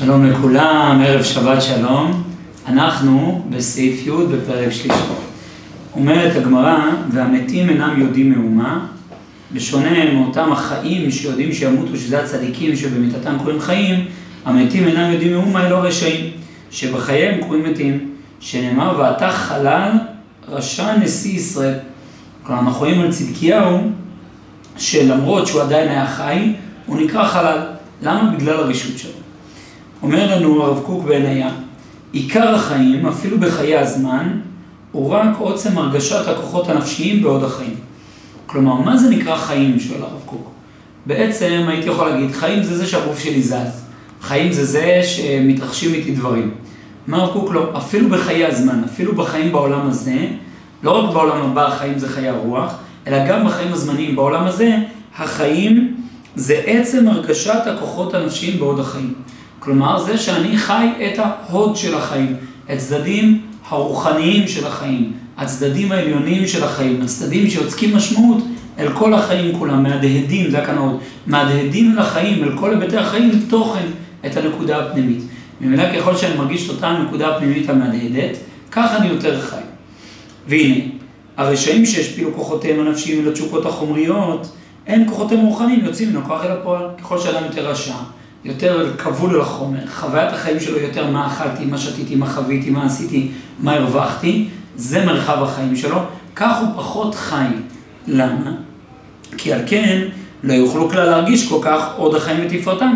שלום לכולם, ערב שבת שלום. אנחנו בסעיף י' בפרק שלישי. אומרת הגמרא, והמתים אינם יודעים מאומה, בשונה מאותם החיים שיודעים שימותו, שזה הצדיקים שבמיתתם קוראים חיים, המתים אינם יודעים מאומה אלא רשעים, שבחייהם קוראים מתים, שנאמר ואתה חלל רשע נשיא ישראל. כלומר, אנחנו רואים על צדקיהו, שלמרות שהוא עדיין היה חי, הוא נקרא חלל. למה? בגלל הרשות שלו. אומר לנו הרב קוק בעינייה, עיקר החיים, אפילו בחיי הזמן, הוא רק עוצם הרגשת הכוחות הנפשיים בעוד החיים. כלומר, מה זה נקרא חיים, שואל הרב קוק? בעצם הייתי יכול להגיד, חיים זה זה שהגוף שלי זז. חיים זה זה שמתרחשים איתי דברים. אומר הרב קוק לא, אפילו בחיי הזמן, אפילו בחיים בעולם הזה, לא רק בעולם הבא החיים זה חיי הרוח, אלא גם בחיים הזמניים. בעולם הזה, החיים זה עצם הרגשת הכוחות הנפשיים בעוד החיים. כלומר, זה שאני חי את ההוד של החיים, את הצדדים הרוחניים של החיים, הצדדים העליונים של החיים, הצדדים שיוצקים משמעות אל כל החיים כולם, מהדהדים, זה כאן עוד, מהדהדים אל החיים, אל כל היבטי החיים, תוכן את הנקודה הפנימית. ממילא ככל שאני מרגיש את אותה הנקודה הפנימית המהדהדת, כך אני יותר חי. והנה, הרשעים שהשפילו כוחותיהם הנפשיים אל התשוקות החומריות, אין כוחותיהם רוחניים יוצאים מן הכוח אל הפועל. ככל שאדם יותר רשע, יותר כבול אל החומר, חוויית החיים שלו יותר מה אכלתי, מה שתיתי, מה חוויתי, מה עשיתי, מה הרווחתי, זה מרחב החיים שלו, כך הוא פחות חי. למה? כי על כן לא יוכלו כלל להרגיש כל כך עוד החיים ותפארתם.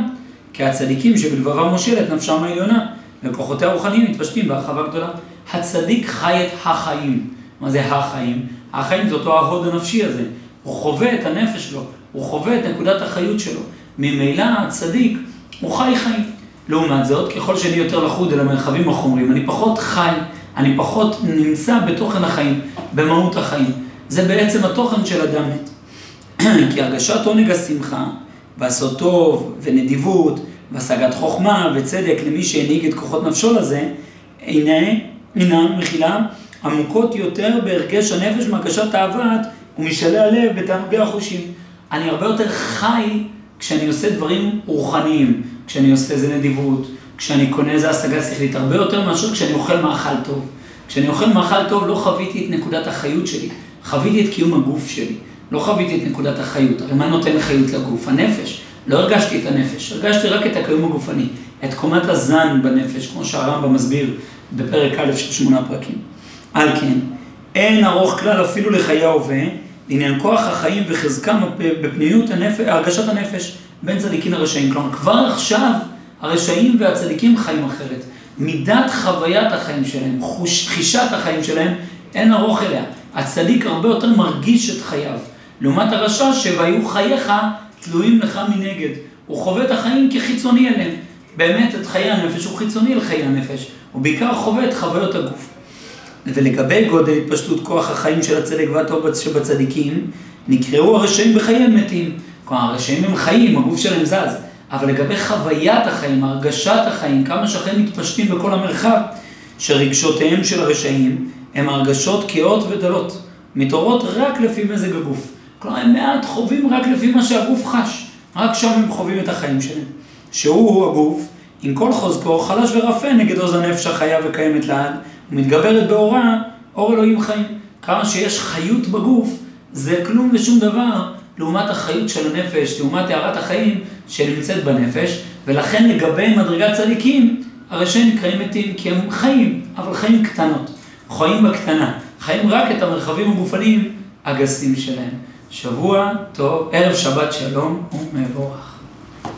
כי הצדיקים שבלבבם מושלת נפשם העליונה, וכוחותיה הרוחניים מתפשטים בהרחבה גדולה. הצדיק חי את החיים. מה זה החיים? החיים זה אותו ההוד הנפשי הזה. הוא חווה את הנפש שלו, הוא חווה את נקודת החיות שלו. ממילא הצדיק הוא חי חיים. לעומת זאת, ככל שאני יותר לחוד אל המרחבים החומריים, אני פחות חי, אני פחות נמצא בתוכן החיים, במהות החיים. זה בעצם התוכן של אדם מת. כי הרגשת עונג השמחה, ועשות טוב, ונדיבות, והשגת חוכמה וצדק למי שהנהיג את כוחות נפשו לזה, הנה, הנה, מכילה, עמוקות יותר בהרגש הנפש מהרגשת אהבת ומשאלי הלב בתענוגי החושים. אני הרבה יותר חי כשאני עושה דברים רוחניים, כשאני עושה איזה נדיבות, כשאני קונה איזה השגה שכלית, הרבה יותר מאשר כשאני אוכל מאכל טוב. כשאני אוכל מאכל טוב לא חוויתי את נקודת החיות שלי, חוויתי את קיום הגוף שלי, לא חוויתי את נקודת החיות. הרי מה נותן חיות לגוף? הנפש. לא הרגשתי את הנפש, הרגשתי רק את הקיום הגופני, את קומת הזן בנפש, כמו שהרמב"ם מסביר בפרק א' של שמונה פרקים. על כן, אין ארוך כלל אפילו לחיי ההווה, לעניין כוח החיים וחזקם בפנימיות הנפש, הרגשת הנפש בין צדיקים לרשעים. כלומר, כבר עכשיו הרשעים והצדיקים חיים אחרת. מידת חוויית החיים שלהם, חוש, חישת החיים שלהם, אין ארוך אליה. הצדיק הרבה יותר מרגיש את חייו. לעומת הרשע שהיו חייך תלויים לך מנגד. הוא חווה את החיים כחיצוני אליהם. באמת, את חיי הנפש הוא חיצוני לחיי הנפש. הוא בעיקר חווה את חוויות הגוף. ולגבי גודל התפשטות כוח החיים של הצדק והטוב שבצדיקים, נקראו הרשעים בחייהם מתים. כלומר, הרשעים הם חיים, הגוף שלהם זז. אבל לגבי חוויית החיים, הרגשת החיים, כמה שהחיים מתפשטים בכל המרחב, שרגשותיהם של הרשעים הם הרגשות כאות ודלות, מתעוררות רק לפי מזג הגוף. כלומר, הם מעט חווים רק לפי מה שהגוף חש, רק שם הם חווים את החיים שלהם. שהוא הגוף, עם כל חוזקו, חלש ורפה נגד עוז הנפש החיה וקיימת לעד, ומתגברת באורה, אור אלוהים חיים. כמה שיש חיות בגוף, זה כלום ושום דבר לעומת החיות של הנפש, לעומת טהרת החיים שנמצאת בנפש, ולכן לגבי מדרגת צדיקים, הרשעים נקראים מתים כי הם חיים, אבל חיים קטנות, חיים בקטנה, חיים רק את המרחבים הגופניים הגסים שלהם. שבוע טוב, ערב שבת שלום ומבורך.